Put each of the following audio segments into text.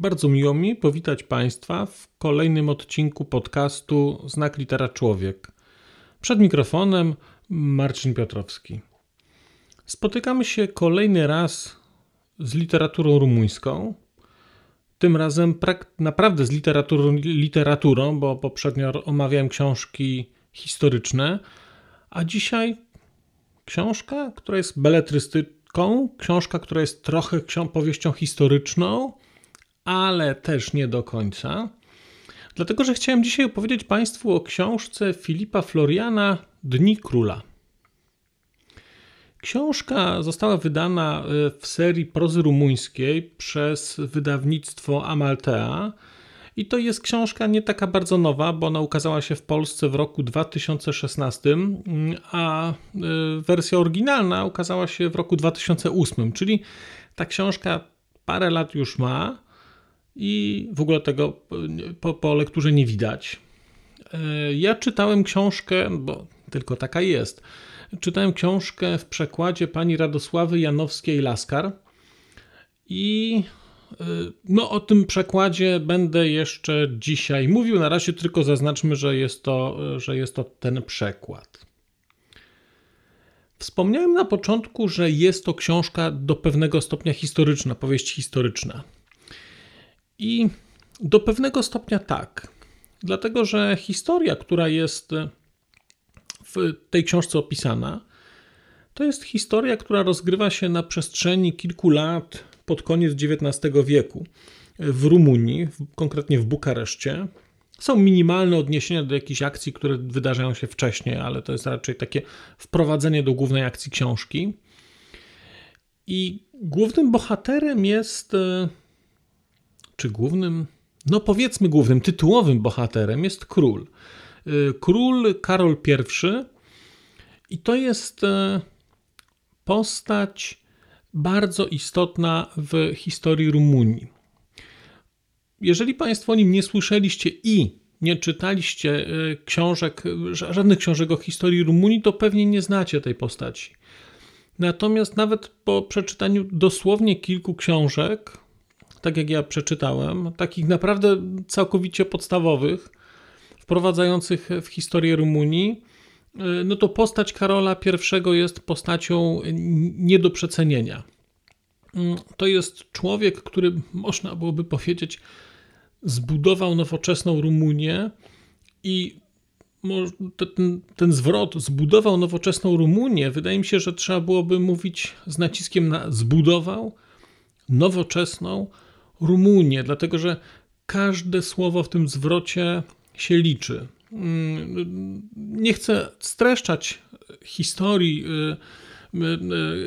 Bardzo miło mi powitać Państwa w kolejnym odcinku podcastu Znak Litera Człowiek. Przed mikrofonem Marcin Piotrowski. Spotykamy się kolejny raz z literaturą rumuńską. Tym razem naprawdę z literaturą, literaturą, bo poprzednio omawiałem książki historyczne, a dzisiaj książka, która jest beletrystyczką, książka, która jest trochę powieścią historyczną, ale też nie do końca. Dlatego, że chciałem dzisiaj opowiedzieć Państwu o książce Filipa Floriana Dni Króla. Książka została wydana e, w serii prozy rumuńskiej przez wydawnictwo Amaltea. I to jest książka nie taka bardzo nowa, bo ona ukazała się w Polsce w roku 2016, a e, wersja oryginalna ukazała się w roku 2008, czyli ta książka parę lat już ma i w ogóle tego po, po lekturze nie widać. E, ja czytałem książkę, bo tylko taka jest czytałem książkę w przekładzie pani Radosławy Janowskiej-Laskar i y, no, o tym przekładzie będę jeszcze dzisiaj mówił. Na razie tylko zaznaczmy, że jest to, że jest to ten przekład. Wspomniałem na początku, że jest to książka do pewnego stopnia historyczna, powieść historyczna. I do pewnego stopnia tak. Dlatego, że historia, która jest w tej książce opisana, to jest historia, która rozgrywa się na przestrzeni kilku lat pod koniec XIX wieku w Rumunii, konkretnie w Bukareszcie. Są minimalne odniesienia do jakichś akcji, które wydarzają się wcześniej, ale to jest raczej takie wprowadzenie do głównej akcji książki. I głównym bohaterem jest, e, czy głównym, no powiedzmy głównym, tytułowym bohaterem jest król. Y, król Karol I. I to jest e, postać bardzo istotna w historii Rumunii. Jeżeli Państwo o nim nie słyszeliście i nie czytaliście e, książek, żadnych książek o historii Rumunii, to pewnie nie znacie tej postaci. Natomiast nawet po przeczytaniu dosłownie kilku książek, tak jak ja przeczytałem, takich naprawdę całkowicie podstawowych, wprowadzających w historię Rumunii, e, no to postać Karola I jest postacią nie do przecenienia. Mm, to jest człowiek, który można byłoby powiedzieć, zbudował nowoczesną Rumunię i ten, ten zwrot zbudował nowoczesną Rumunię, wydaje mi się, że trzeba byłoby mówić z naciskiem na zbudował nowoczesną Rumunię, dlatego że każde słowo w tym zwrocie się liczy. Mm, nie chcę streszczać historii y,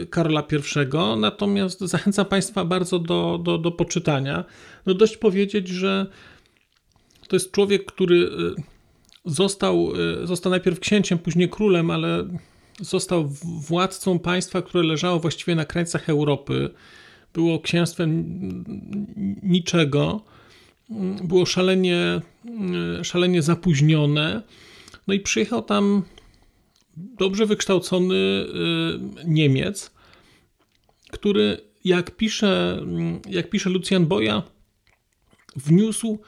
y, Karola I, natomiast zachęcam Państwa bardzo do, do, do poczytania. No dość powiedzieć, że to jest człowiek, który y, został, został najpierw księciem, później królem, ale został władcą państwa, które leżało właściwie na krańcach Europy. Było księstwem niczego było szalenie, szalenie zapóźnione. No i przyjechał tam dobrze wykształcony y, Niemiec, który, jak pisze, jak pisze Lucjan Boja, wniósł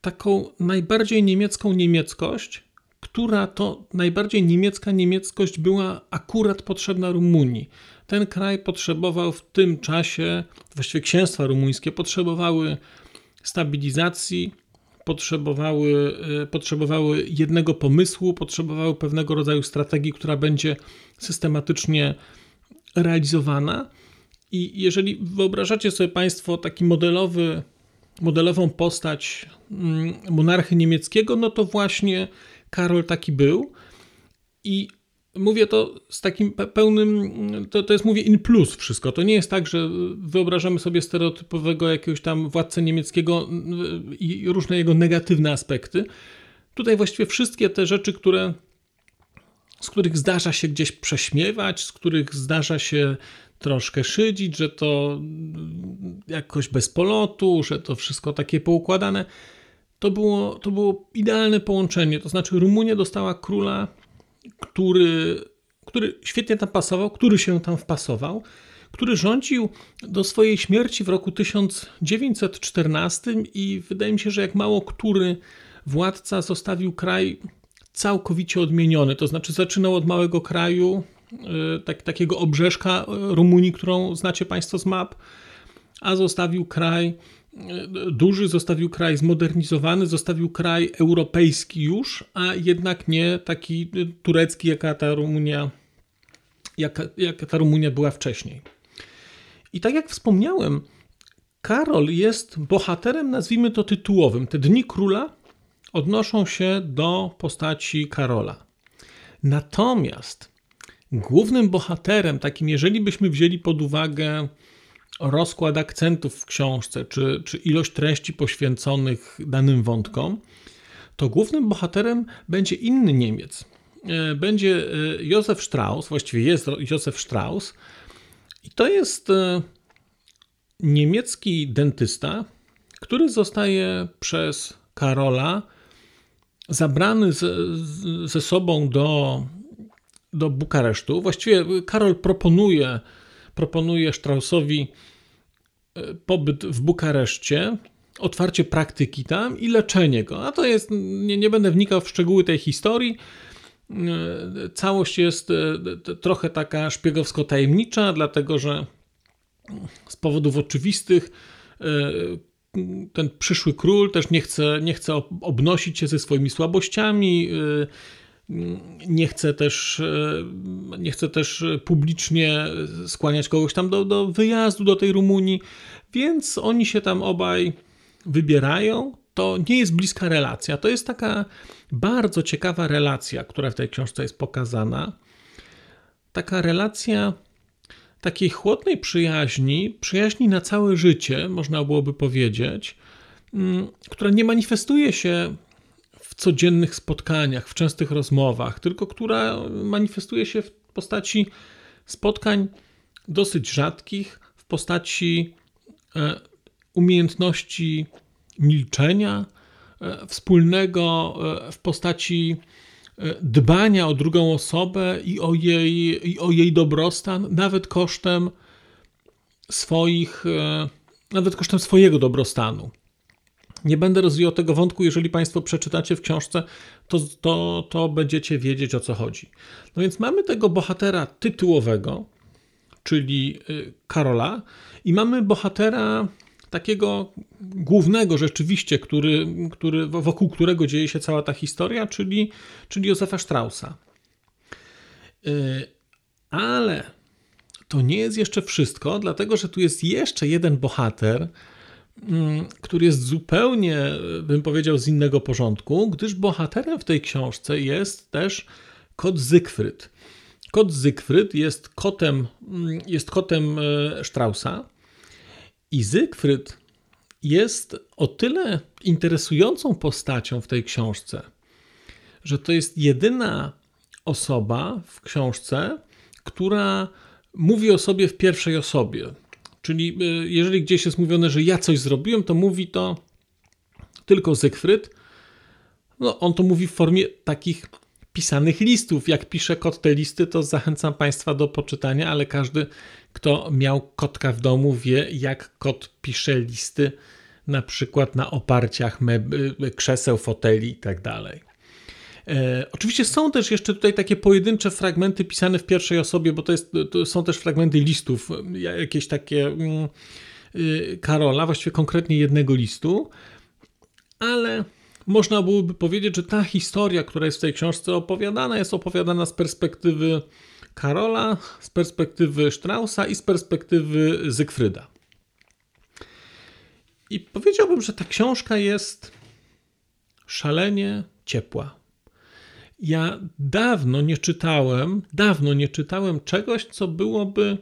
taką najbardziej niemiecką niemieckość, która to najbardziej niemiecka niemieckość była akurat potrzebna Rumunii. Ten kraj potrzebował w tym czasie, właściwie księstwa rumuńskie potrzebowały stabilizacji, potrzebowały, e, potrzebowały jednego pomysłu, potrzebowały pewnego rodzaju strategii, która będzie systematycznie realizowana. I jeżeli wyobrażacie sobie Państwo taki modelowy, modelową postać mm, monarchy niemieckiego, no to właśnie Karol taki był. I Mówię to z takim pełnym, to, to jest mówię in plus wszystko. To nie jest tak, że wyobrażamy sobie stereotypowego jakiegoś tam władcę niemieckiego i różne jego negatywne aspekty. tutaj właściwie wszystkie te rzeczy, które, z których zdarza się gdzieś prześmiewać, z których zdarza się troszkę szydzić, że to jakoś bez polotu, że to wszystko takie poukładane. To było, to było idealne połączenie. To znaczy, Rumunia dostała króla, który, który świetnie tam pasował, który się tam wpasował, który rządził do swojej śmierci w roku 1914 i wydaje mi się, że jak mało który władca zostawił kraj całkowicie odmieniony. To znaczy, zaczynał od małego kraju, Y, tak, takiego obrzeżka y, Rumunii, którą znacie Państwo z map, a zostawił kraj duży, zostawił kraj zmodernizowany, zostawił kraj europejski już, a jednak nie taki turecki, jaka ta Rumunia, jaka, jaka ta Rumunia była wcześniej. I tak jak wspomniałem, Karol jest bohaterem, nazwijmy to tytułowym. Te dni króla odnoszą się do postaci Karola. Natomiast Głównym bohaterem, takim, jeżeli byśmy wzięli pod uwagę rozkład akcentów w książce, czy, czy ilość treści poświęconych danym wątkom, to głównym bohaterem będzie inny Niemiec. E, będzie e, Józef Strauss, właściwie jest Józef Strauss, i to jest e, niemiecki dentysta, który zostaje przez Karola zabrany ze, ze sobą do do Bukaresztu. Właściwie Karol proponuje, proponuje Straussowi e, pobyt w Bukareszcie, otwarcie praktyki tam i leczenie go. A to jest, nie, nie będę wnikał w szczegóły tej historii. E, całość jest e, trochę taka szpiegowsko-tajemnicza, dlatego że z powodów oczywistych ten przyszły król też nie chce, nie chce obnosić się ze swoimi słabościami, nie chcę też, e, nie chcę też publicznie skłaniać kogoś tam do, do wyjazdu do tej Rumunii, więc oni się tam obaj wybierają. To nie jest bliska relacja, to jest taka bardzo ciekawa relacja, która w tej książce jest pokazana. Taka relacja takiej chłodnej przyjaźni, przyjaźni na całe życie, można byłoby powiedzieć, mm, która nie manifestuje się codziennych spotkaniach, w częstych rozmowach, tylko która manifestuje się w postaci spotkań dosyć rzadkich, w postaci e, umiejętności milczenia, e, wspólnego, e, w postaci dbania o drugą osobę i o jej, i o jej dobrostan, nawet kosztem swoich, nawet kosztem swojego dobrostanu. Nie będę rozwijał tego wątku, jeżeli Państwo przeczytacie w książce, to, to, to będziecie wiedzieć o co chodzi. No więc mamy tego bohatera tytułowego, czyli y, Karola, i mamy bohatera takiego głównego rzeczywiście, który, który, wokół którego dzieje się cała ta historia, czyli, czyli Józefa Straussa. Y, ale to nie jest jeszcze wszystko, dlatego że tu jest jeszcze jeden bohater, który jest zupełnie, bym powiedział, z innego porządku, gdyż bohaterem w tej książce jest też kot Zygfryd. Kot Zygfryd jest kotem, mm, jest kotem e, Straussa i Zygfryd jest o tyle interesującą postacią w tej książce, że to jest jedyna osoba w książce, która mówi o sobie w pierwszej osobie. Czyli y, jeżeli gdzieś jest mówione, że ja coś zrobiłem, to mówi to tylko Zygfryd. No, on to mówi w formie takich pisanych listów. Jak pisze kot te listy, to zachęcam Państwa do poczytania, ale każdy, kto miał kotka w domu, wie, jak kot pisze listy, na przykład na oparciach krzeseł, foteli itd. E, oczywiście są też jeszcze tutaj takie pojedyncze fragmenty pisane w pierwszej osobie, bo to, jest, to są też fragmenty listów, jakieś takie mm, y, Karola, właściwie konkretnie jednego listu, ale można byłoby powiedzieć, że ta historia, która jest w tej książce opowiadana, jest opowiadana z perspektywy Karola, z perspektywy Straussa i z perspektywy Zygfryda. I powiedziałbym, że ta książka jest szalenie ciepła. Ja dawno nie czytałem, dawno nie czytałem czegoś, co byłoby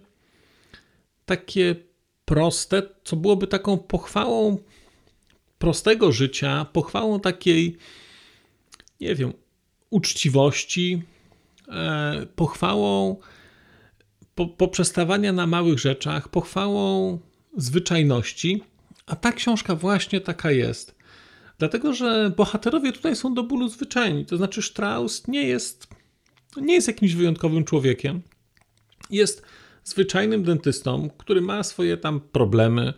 takie proste, co byłoby taką pochwałą prostego życia, pochwałą takiej nie wiem, uczciwości, e, pochwałą po, poprzestawania na małych rzeczach, pochwałą zwyczajności, a ta książka właśnie taka jest. Dlatego, że bohaterowie tutaj są do bólu zwyczajni. To znaczy, Strauss nie jest, nie jest jakimś wyjątkowym człowiekiem. Jest zwyczajnym dentystą, który ma swoje tam problemy,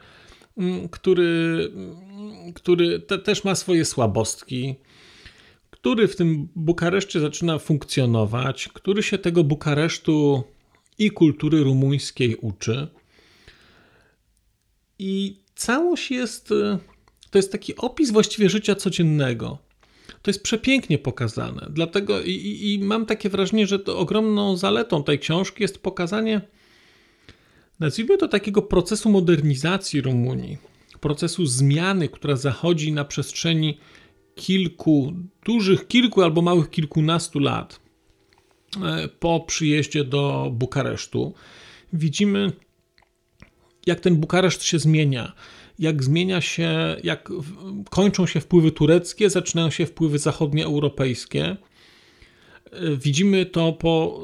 mm, który, mm, który te, też ma swoje słabostki, który w tym Bukareszcie zaczyna funkcjonować, który się tego Bukaresztu i kultury rumuńskiej uczy. I całość jest, to jest taki opis właściwie życia codziennego. To jest przepięknie pokazane. Dlatego i, i, mam takie wrażenie, że to ogromną zaletą tej książki jest pokazanie, nazwijmy to takiego procesu modernizacji Rumunii, procesu zmiany, która zachodzi na przestrzeni kilku, dużych kilku albo małych kilkunastu lat e, po przyjeździe do Bukaresztu. Widzimy, jak ten Bukareszt się zmienia, jak zmienia się, jak kończą się wpływy tureckie, zaczynają się wpływy zachodnioeuropejskie. E, widzimy to po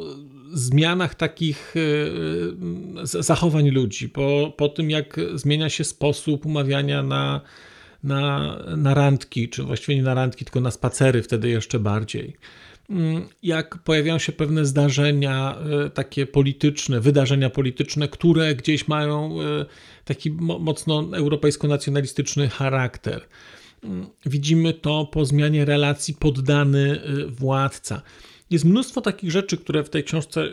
zmianach takich e, zachowań ludzi, po, po tym, jak zmienia się sposób umawiania na na, na randki, czy właściwie nie na randki, tylko na spacery wtedy jeszcze bardziej. Mm, jak pojawiają się pewne zdarzenia e, takie polityczne, wydarzenia polityczne, które gdzieś mają e, taki mocno europejsko-nacjonalistyczny charakter. Mm, widzimy to po zmianie relacji poddany-władca. E, Jest mnóstwo takich rzeczy, które w tej książce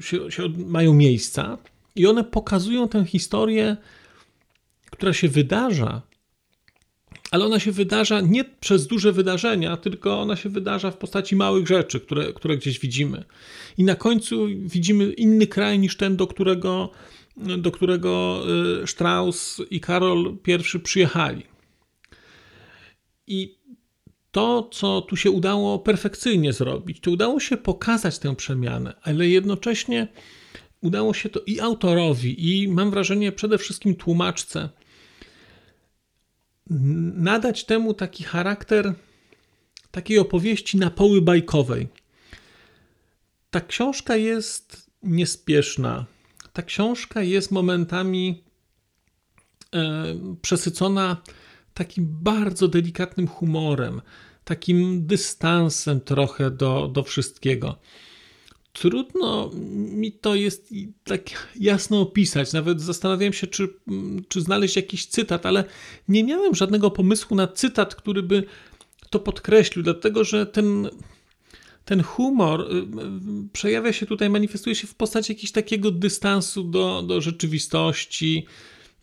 się, się mają miejsca, i one pokazują tę historię, która się wydarza ale ona się wydarza nie przez duże wydarzenia, tylko ona się wydarza w postaci małych rzeczy, które, które gdzieś widzimy. I na końcu widzimy inny kraj niż ten, do którego, do którego y, Strauss i Karol I przyjechali. I to, co tu się udało perfekcyjnie zrobić, to udało się pokazać tę przemianę, ale jednocześnie udało się to i autorowi, i mam wrażenie przede wszystkim tłumaczce nadać temu taki charakter takiej opowieści na poły bajkowej. Ta książka jest niespieszna. Ta książka jest momentami e, przesycona takim bardzo delikatnym humorem, takim dystansem trochę do, do wszystkiego. Trudno mi to jest tak jasno opisać. Nawet zastanawiałem się, czy, czy znaleźć jakiś cytat, ale nie miałem żadnego pomysłu na cytat, który by to podkreślił, dlatego że ten, ten humor y, y, przejawia się tutaj, manifestuje się w postaci jakiegoś takiego dystansu do, do rzeczywistości,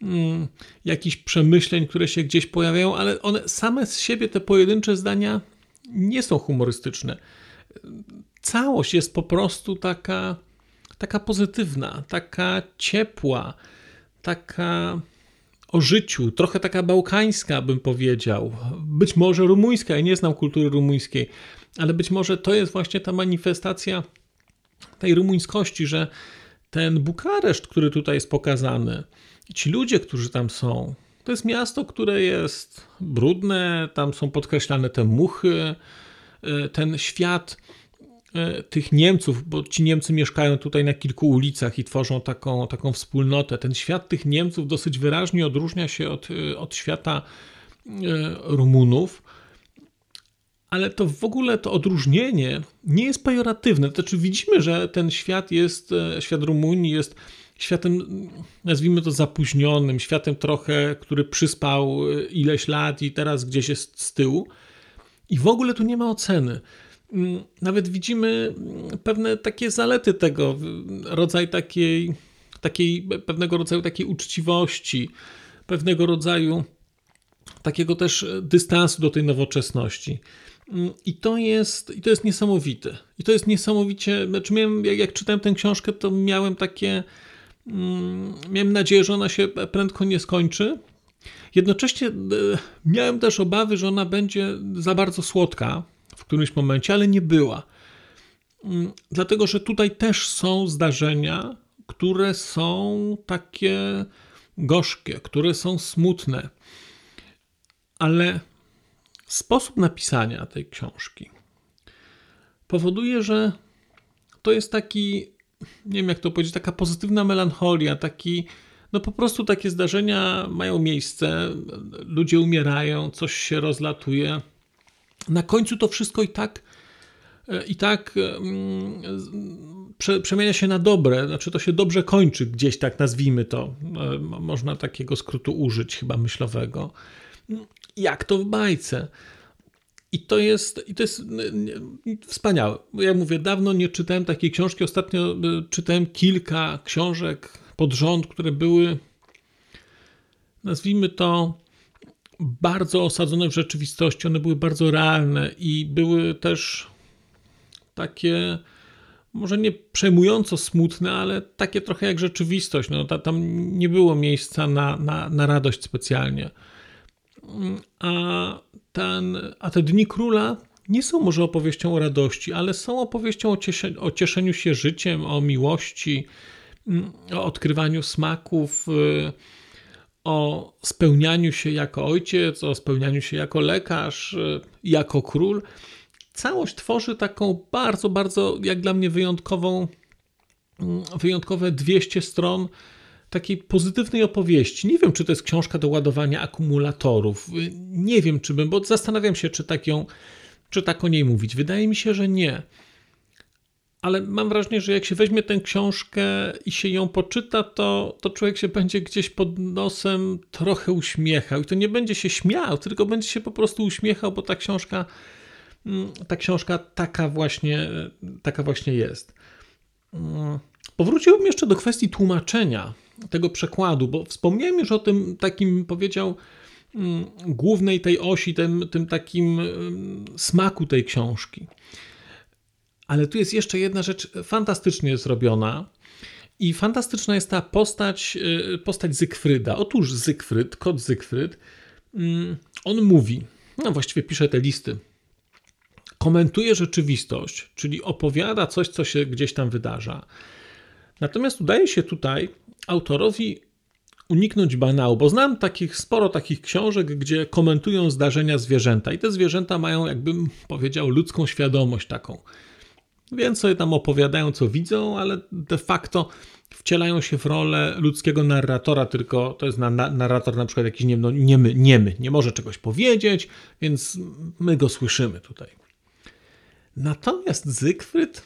mm, jakichś przemyśleń, które się gdzieś pojawiają, ale one same z siebie, te pojedyncze zdania, nie są humorystyczne całość jest po prostu taka, taka pozytywna, taka ciepła, taka o życiu, trochę taka bałkańska, bym powiedział. Być może rumuńska, ja nie znam kultury rumuńskiej, ale być może to jest właśnie ta manifestacja tej rumuńskości, że ten Bukareszt, który tutaj jest pokazany, ci ludzie, którzy tam są, to jest miasto, które jest brudne, tam są podkreślane te muchy, ten świat E, tych Niemców, bo ci Niemcy mieszkają tutaj na kilku ulicach i tworzą taką, taką wspólnotę. Ten świat tych Niemców dosyć wyraźnie odróżnia się od, e, od świata e, Rumunów, ale to w ogóle to odróżnienie nie jest pejoratywne. To znaczy widzimy, że ten świat jest, świat Rumunii jest światem, nazwijmy to zapóźnionym, światem trochę, który przyspał ileś lat i teraz gdzieś jest z tyłu. I w ogóle tu nie ma oceny. Mm, nawet widzimy mm, pewne takie zalety tego, rodzaj takiej, takiej pewnego rodzaju takiej uczciwości, pewnego rodzaju takiego też dystansu do tej nowoczesności. Mm, I to jest, i to jest niesamowite. I to jest niesamowicie. Znaczy miałem, jak, jak czytałem tę książkę, to miałem takie. Miałem nadzieję, że ona się prędko nie skończy. Jednocześnie e, miałem też obawy, że ona będzie za bardzo słodka, w którymś momencie, ale nie była. Mm, dlatego, że tutaj też są zdarzenia, które są takie gorzkie, które są smutne, ale sposób napisania tej książki powoduje, że to jest taki, nie wiem jak to powiedzieć, taka pozytywna melancholia, taki, no po prostu takie zdarzenia mają miejsce, ludzie umierają, coś się rozlatuje. Na końcu to wszystko i tak i tak mm, prze, przemienia się na dobre, znaczy to się dobrze kończy gdzieś tak nazwijmy to. E, można takiego skrótu użyć chyba myślowego. Jak to w bajce. I to jest, i to jest wspaniałe. Ja mówię, dawno nie czytałem takiej książki. Ostatnio e, czytałem kilka książek pod rząd, które były, nazwijmy to, bardzo osadzone w rzeczywistości. One były bardzo realne i były też takie może nie przejmująco smutne, ale takie trochę jak rzeczywistość. No, tam nie było miejsca na, na, na radość specjalnie. A, ten, a te Dni Króla nie są może opowieścią o radości, ale są opowieścią o, o cieszeniu się życiem, o miłości, o odkrywaniu smaków, y, o spełnianiu się jako ojciec, o spełnianiu się jako lekarz, y, jako król całość tworzy taką bardzo, bardzo, jak dla mnie, wyjątkową, wyjątkowe 200 stron takiej pozytywnej opowieści. Nie wiem, czy to jest książka do ładowania akumulatorów. Nie wiem, czy bym, bo zastanawiam się, czy tak, ją, czy tak o niej mówić. Wydaje mi się, że nie. Ale mam wrażenie, że jak się weźmie tę książkę i się ją poczyta, to, to człowiek się będzie gdzieś pod nosem trochę uśmiechał. I to nie będzie się śmiał, tylko będzie się po prostu uśmiechał, bo ta książka Mm, ta książka taka właśnie, taka właśnie jest. Mm, powróciłbym jeszcze do kwestii tłumaczenia tego przekładu, bo wspomniałem już o tym takim, powiedział, mm, głównej tej osi, tym, tym takim smaku tej książki. Ale tu jest jeszcze jedna rzecz fantastycznie zrobiona. I fantastyczna jest ta postać, y, postać Zygfryda. Otóż Zygfryd, kot Zygfryd, on mówi, no właściwie pisze te listy komentuje rzeczywistość, czyli opowiada coś, co się gdzieś tam wydarza. Natomiast udaje się tutaj autorowi uniknąć banału, bo znam takich sporo takich książek, gdzie komentują zdarzenia zwierzęta i te zwierzęta mają, jakbym powiedział, ludzką świadomość taką. Więc sobie tam opowiadają, co widzą, ale de facto wcielają się w rolę ludzkiego narratora, tylko to jest na, na, narrator na przykład jakiś nie, no, niemy, niemy, nie może czegoś powiedzieć, więc my go słyszymy tutaj. Natomiast Zygfryd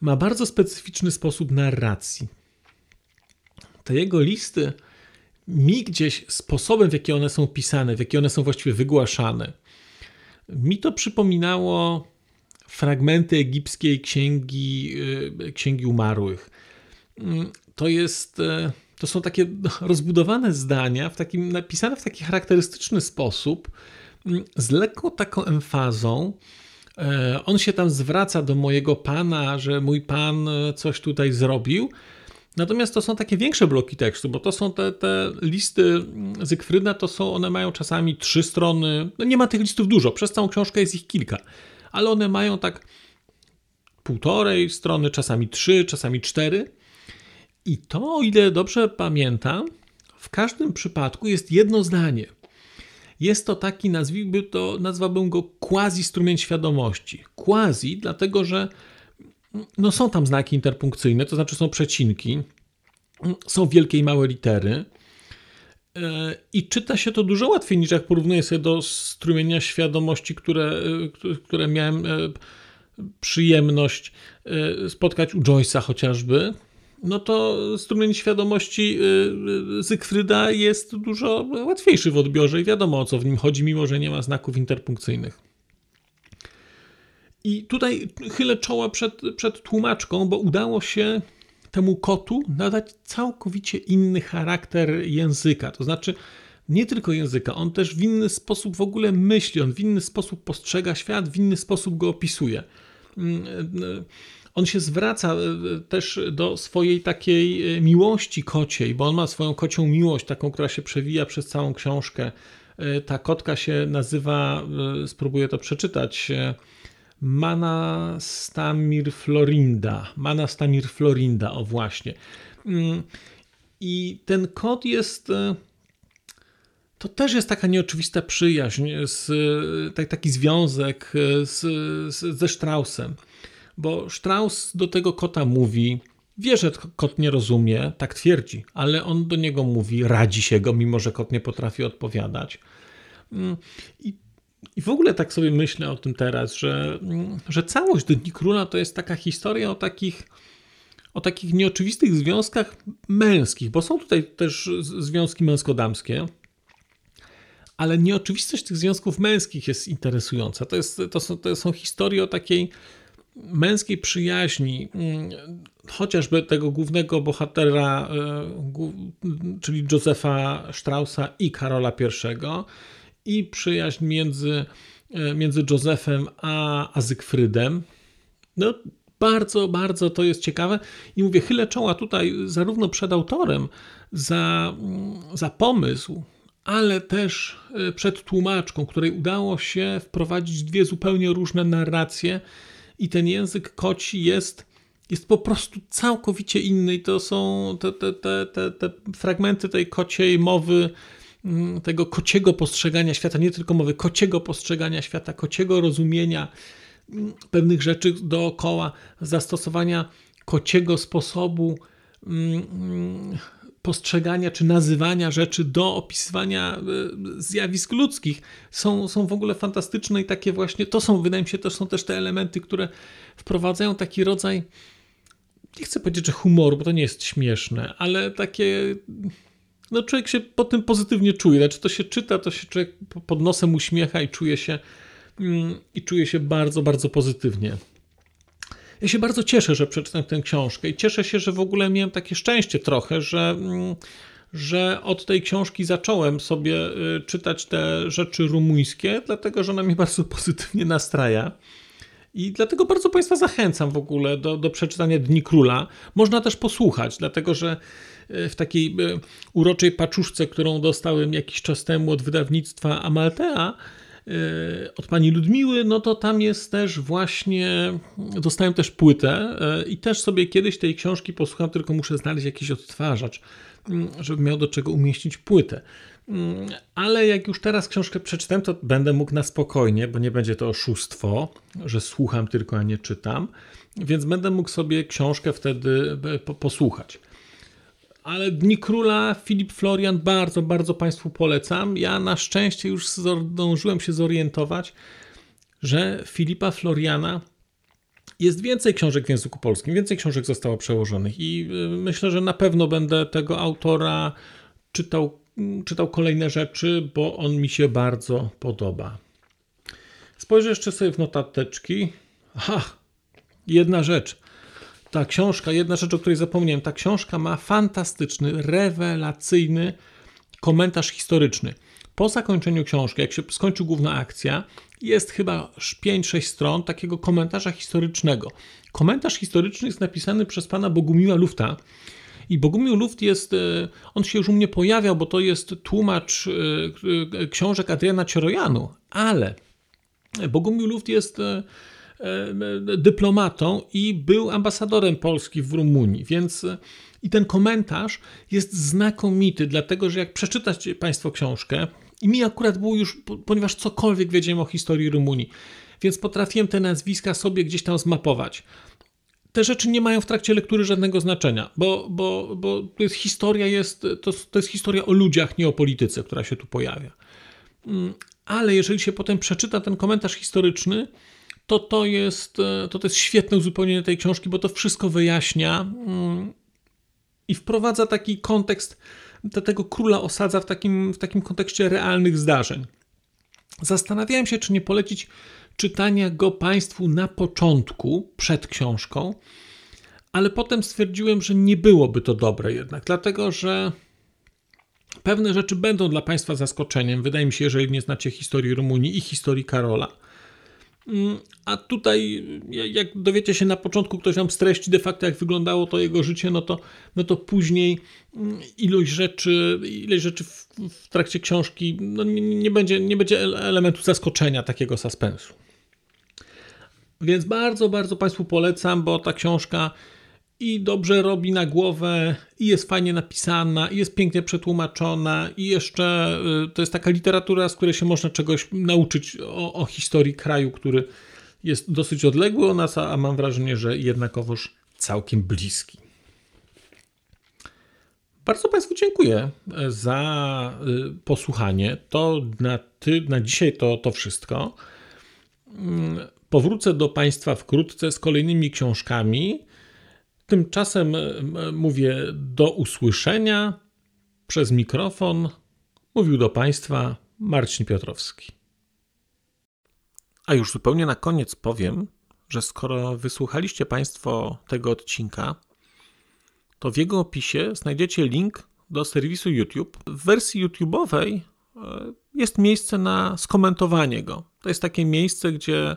ma bardzo specyficzny sposób narracji. Te jego listy mi gdzieś sposobem, w jaki one są pisane, w jaki one są właściwie wygłaszane, mi to przypominało fragmenty egipskiej księgi, y, księgi umarłych. Mm, to jest, y, to są takie rozbudowane zdania, w takim, napisane w taki charakterystyczny sposób, mm, z lekką taką emfazą, E, on się tam zwraca do mojego pana, że mój pan e, coś tutaj zrobił. Natomiast to są takie większe bloki tekstu, bo to są te, te listy Zygfryda, to są, one mają czasami trzy strony. No nie ma tych listów dużo, przez całą książkę jest ich kilka, ale one mają tak półtorej strony, czasami trzy, czasami cztery. I to, o ile dobrze pamiętam, w każdym przypadku jest jedno zdanie. Jest to taki, nazwijmy to, nazwałbym go quasi strumień świadomości. Quasi, dlatego że no są tam znaki interpunkcyjne, to znaczy są przecinki, są wielkie i małe litery. E, I czyta się to dużo łatwiej niż jak porównuję sobie do strumienia świadomości, które, e, które miałem e, przyjemność spotkać u Joyce'a chociażby no to strumień świadomości Zygfryda jest dużo łatwiejszy w odbiorze i wiadomo o co w nim chodzi, mimo że nie ma znaków interpunkcyjnych. I tutaj chylę czoła przed, przed tłumaczką, bo udało się temu kotu nadać całkowicie inny charakter języka. To znaczy, nie tylko języka, on też w inny sposób w ogóle myśli, on w inny sposób postrzega świat, w inny sposób go opisuje. Mm, y, on się zwraca e, też do swojej takiej e, miłości kociej, bo on ma swoją kocią miłość, taką, która się przewija przez całą książkę. E, ta kotka się nazywa, spróbuję to przeczytać, Mana Stamir Florinda. Mana Stamir Florinda, o właśnie. Mm, I ten kot jest to też jest taka nieoczywista przyjaźń, z, tak, taki związek z, z, ze Straussem. Bo Strauss do tego kota mówi, wie, że kot nie rozumie, tak twierdzi, ale on do niego mówi, radzi się go, mimo że kot nie potrafi odpowiadać. Mm, I, i w ogóle tak sobie myślę o tym teraz, że, że całość Dni Króla to jest taka historia o takich o takich nieoczywistych związkach męskich, bo są tutaj też związki męsko-damskie, ale nieoczywistość tych związków męskich jest interesująca. To, jest, to, są, to są historie o takiej męskiej przyjaźni, mm, chociażby tego głównego bohatera, e, czyli Józefa Straussa i Karola I, i przyjaźń między, e, między Józefem a, a Zygfrydem. No, bardzo, bardzo to jest ciekawe i mówię, chylę czoła tutaj zarówno przed autorem za, mm, za pomysł, ale też e, przed tłumaczką, której udało się wprowadzić dwie zupełnie różne narracje i ten język koci jest, jest po prostu całkowicie inny i to są te, te, te, te, te fragmenty tej kociej mowy, tego kociego postrzegania świata, nie tylko mowy, kociego postrzegania świata, kociego rozumienia mm, pewnych rzeczy dookoła, zastosowania kociego sposobu mm, postrzegania czy nazywania rzeczy do opisywania e, zjawisk ludzkich. Są, są w ogóle fantastyczne i takie właśnie, to są, wydaje mi się, to są też te elementy, które wprowadzają taki rodzaj, nie chcę powiedzieć, że humoru, bo to nie jest śmieszne, ale takie, no człowiek się po tym pozytywnie czuje, znaczy to się czyta, to się człowiek pod nosem uśmiecha i czuje się, mm, i czuje się bardzo, bardzo pozytywnie. Ja się bardzo cieszę, że przeczytałem tę książkę i cieszę się, że w ogóle miałem takie szczęście trochę, że, mm, że od tej książki zacząłem sobie y, czytać te rzeczy rumuńskie, dlatego że ona mnie bardzo pozytywnie nastraja. I dlatego bardzo Państwa zachęcam w ogóle do, do przeczytania Dni Króla. Można też posłuchać, dlatego że w takiej y, uroczej paczuszce, którą dostałem jakiś czas temu od wydawnictwa Amaltea, E, od pani Ludmiły, no to tam jest też właśnie, dostałem też płytę e, i też sobie kiedyś tej książki posłucham, tylko muszę znaleźć jakiś odtwarzacz, mm, żeby miał do czego umieścić płytę. Mm, ale jak już teraz książkę przeczytam, to będę mógł na spokojnie, bo nie będzie to oszustwo, że słucham tylko, a nie czytam, więc będę mógł sobie książkę wtedy e, posłuchać. Ale Dni Króla, Filip Florian, bardzo, bardzo Państwu polecam. Ja na szczęście już zdążyłem się zorientować, że Filipa Floriana jest więcej książek w języku polskim, więcej książek zostało przełożonych i y, myślę, że na pewno będę tego autora czytał, czytał kolejne rzeczy, bo on mi się bardzo podoba. Spojrzę jeszcze sobie w notateczki. Aha, jedna rzecz ta książka, jedna rzecz, o której zapomniałem, ta książka ma fantastyczny, rewelacyjny komentarz historyczny. Po zakończeniu książki, jak się skończy główna akcja, jest chyba 5-6 stron takiego komentarza historycznego. Komentarz historyczny jest napisany przez pana Bogumiła Lufta. I Bogumił Luft jest, e, on się już u mnie pojawiał, bo to jest tłumacz e, e, książek Adriana Ciorojanu, ale Bogumił Luft jest dyplomatą i był ambasadorem Polski w Rumunii, więc i ten komentarz jest znakomity, dlatego że jak przeczytacie Państwo książkę, i mi akurat było już, ponieważ cokolwiek wiedziałem o historii Rumunii, więc potrafiłem te nazwiska sobie gdzieś tam zmapować. Te rzeczy nie mają w trakcie lektury żadnego znaczenia, bo, bo, bo to jest historia, jest, to, to jest historia o ludziach, nie o polityce, która się tu pojawia. Mm, ale jeżeli się potem przeczyta ten komentarz historyczny, to to jest, e, to, to jest świetne uzupełnienie tej książki, bo to wszystko wyjaśnia mm, i wprowadza taki kontekst, tego króla osadza w takim, w takim kontekście realnych zdarzeń. Zastanawiałem się, czy nie polecić czytania go Państwu na początku, przed książką, ale potem stwierdziłem, że nie byłoby to dobre jednak, dlatego że pewne rzeczy będą dla Państwa zaskoczeniem. Wydaje mi się, jeżeli nie znacie historii Rumunii i historii Karola. Mm, a tutaj, jak dowiecie się na początku, ktoś nam streści de facto, jak wyglądało to jego życie, no to, no to później mm, ilość rzeczy, ilość rzeczy w, w trakcie książki no nie, nie, będzie, nie będzie elementu zaskoczenia, takiego suspensu. Więc bardzo, bardzo Państwu polecam, bo ta książka i dobrze robi na głowę, i jest fajnie napisana, i jest pięknie przetłumaczona, i jeszcze y, to jest taka literatura, z której się można czegoś nauczyć o, o historii kraju, który jest dosyć odległy od nas, a mam wrażenie, że jednakowoż całkiem bliski. Bardzo Państwu dziękuję e, za y, posłuchanie. To na, ty, na dzisiaj to, to wszystko. Mm, powrócę do Państwa wkrótce z kolejnymi książkami. Tymczasem e, mówię do usłyszenia przez mikrofon. Mówił do Państwa Marcin Piotrowski. A już zupełnie na koniec powiem, że skoro wysłuchaliście Państwo tego odcinka, to w jego opisie znajdziecie link do serwisu YouTube. W wersji YouTube'owej e, jest miejsce na skomentowanie go. To jest takie miejsce, gdzie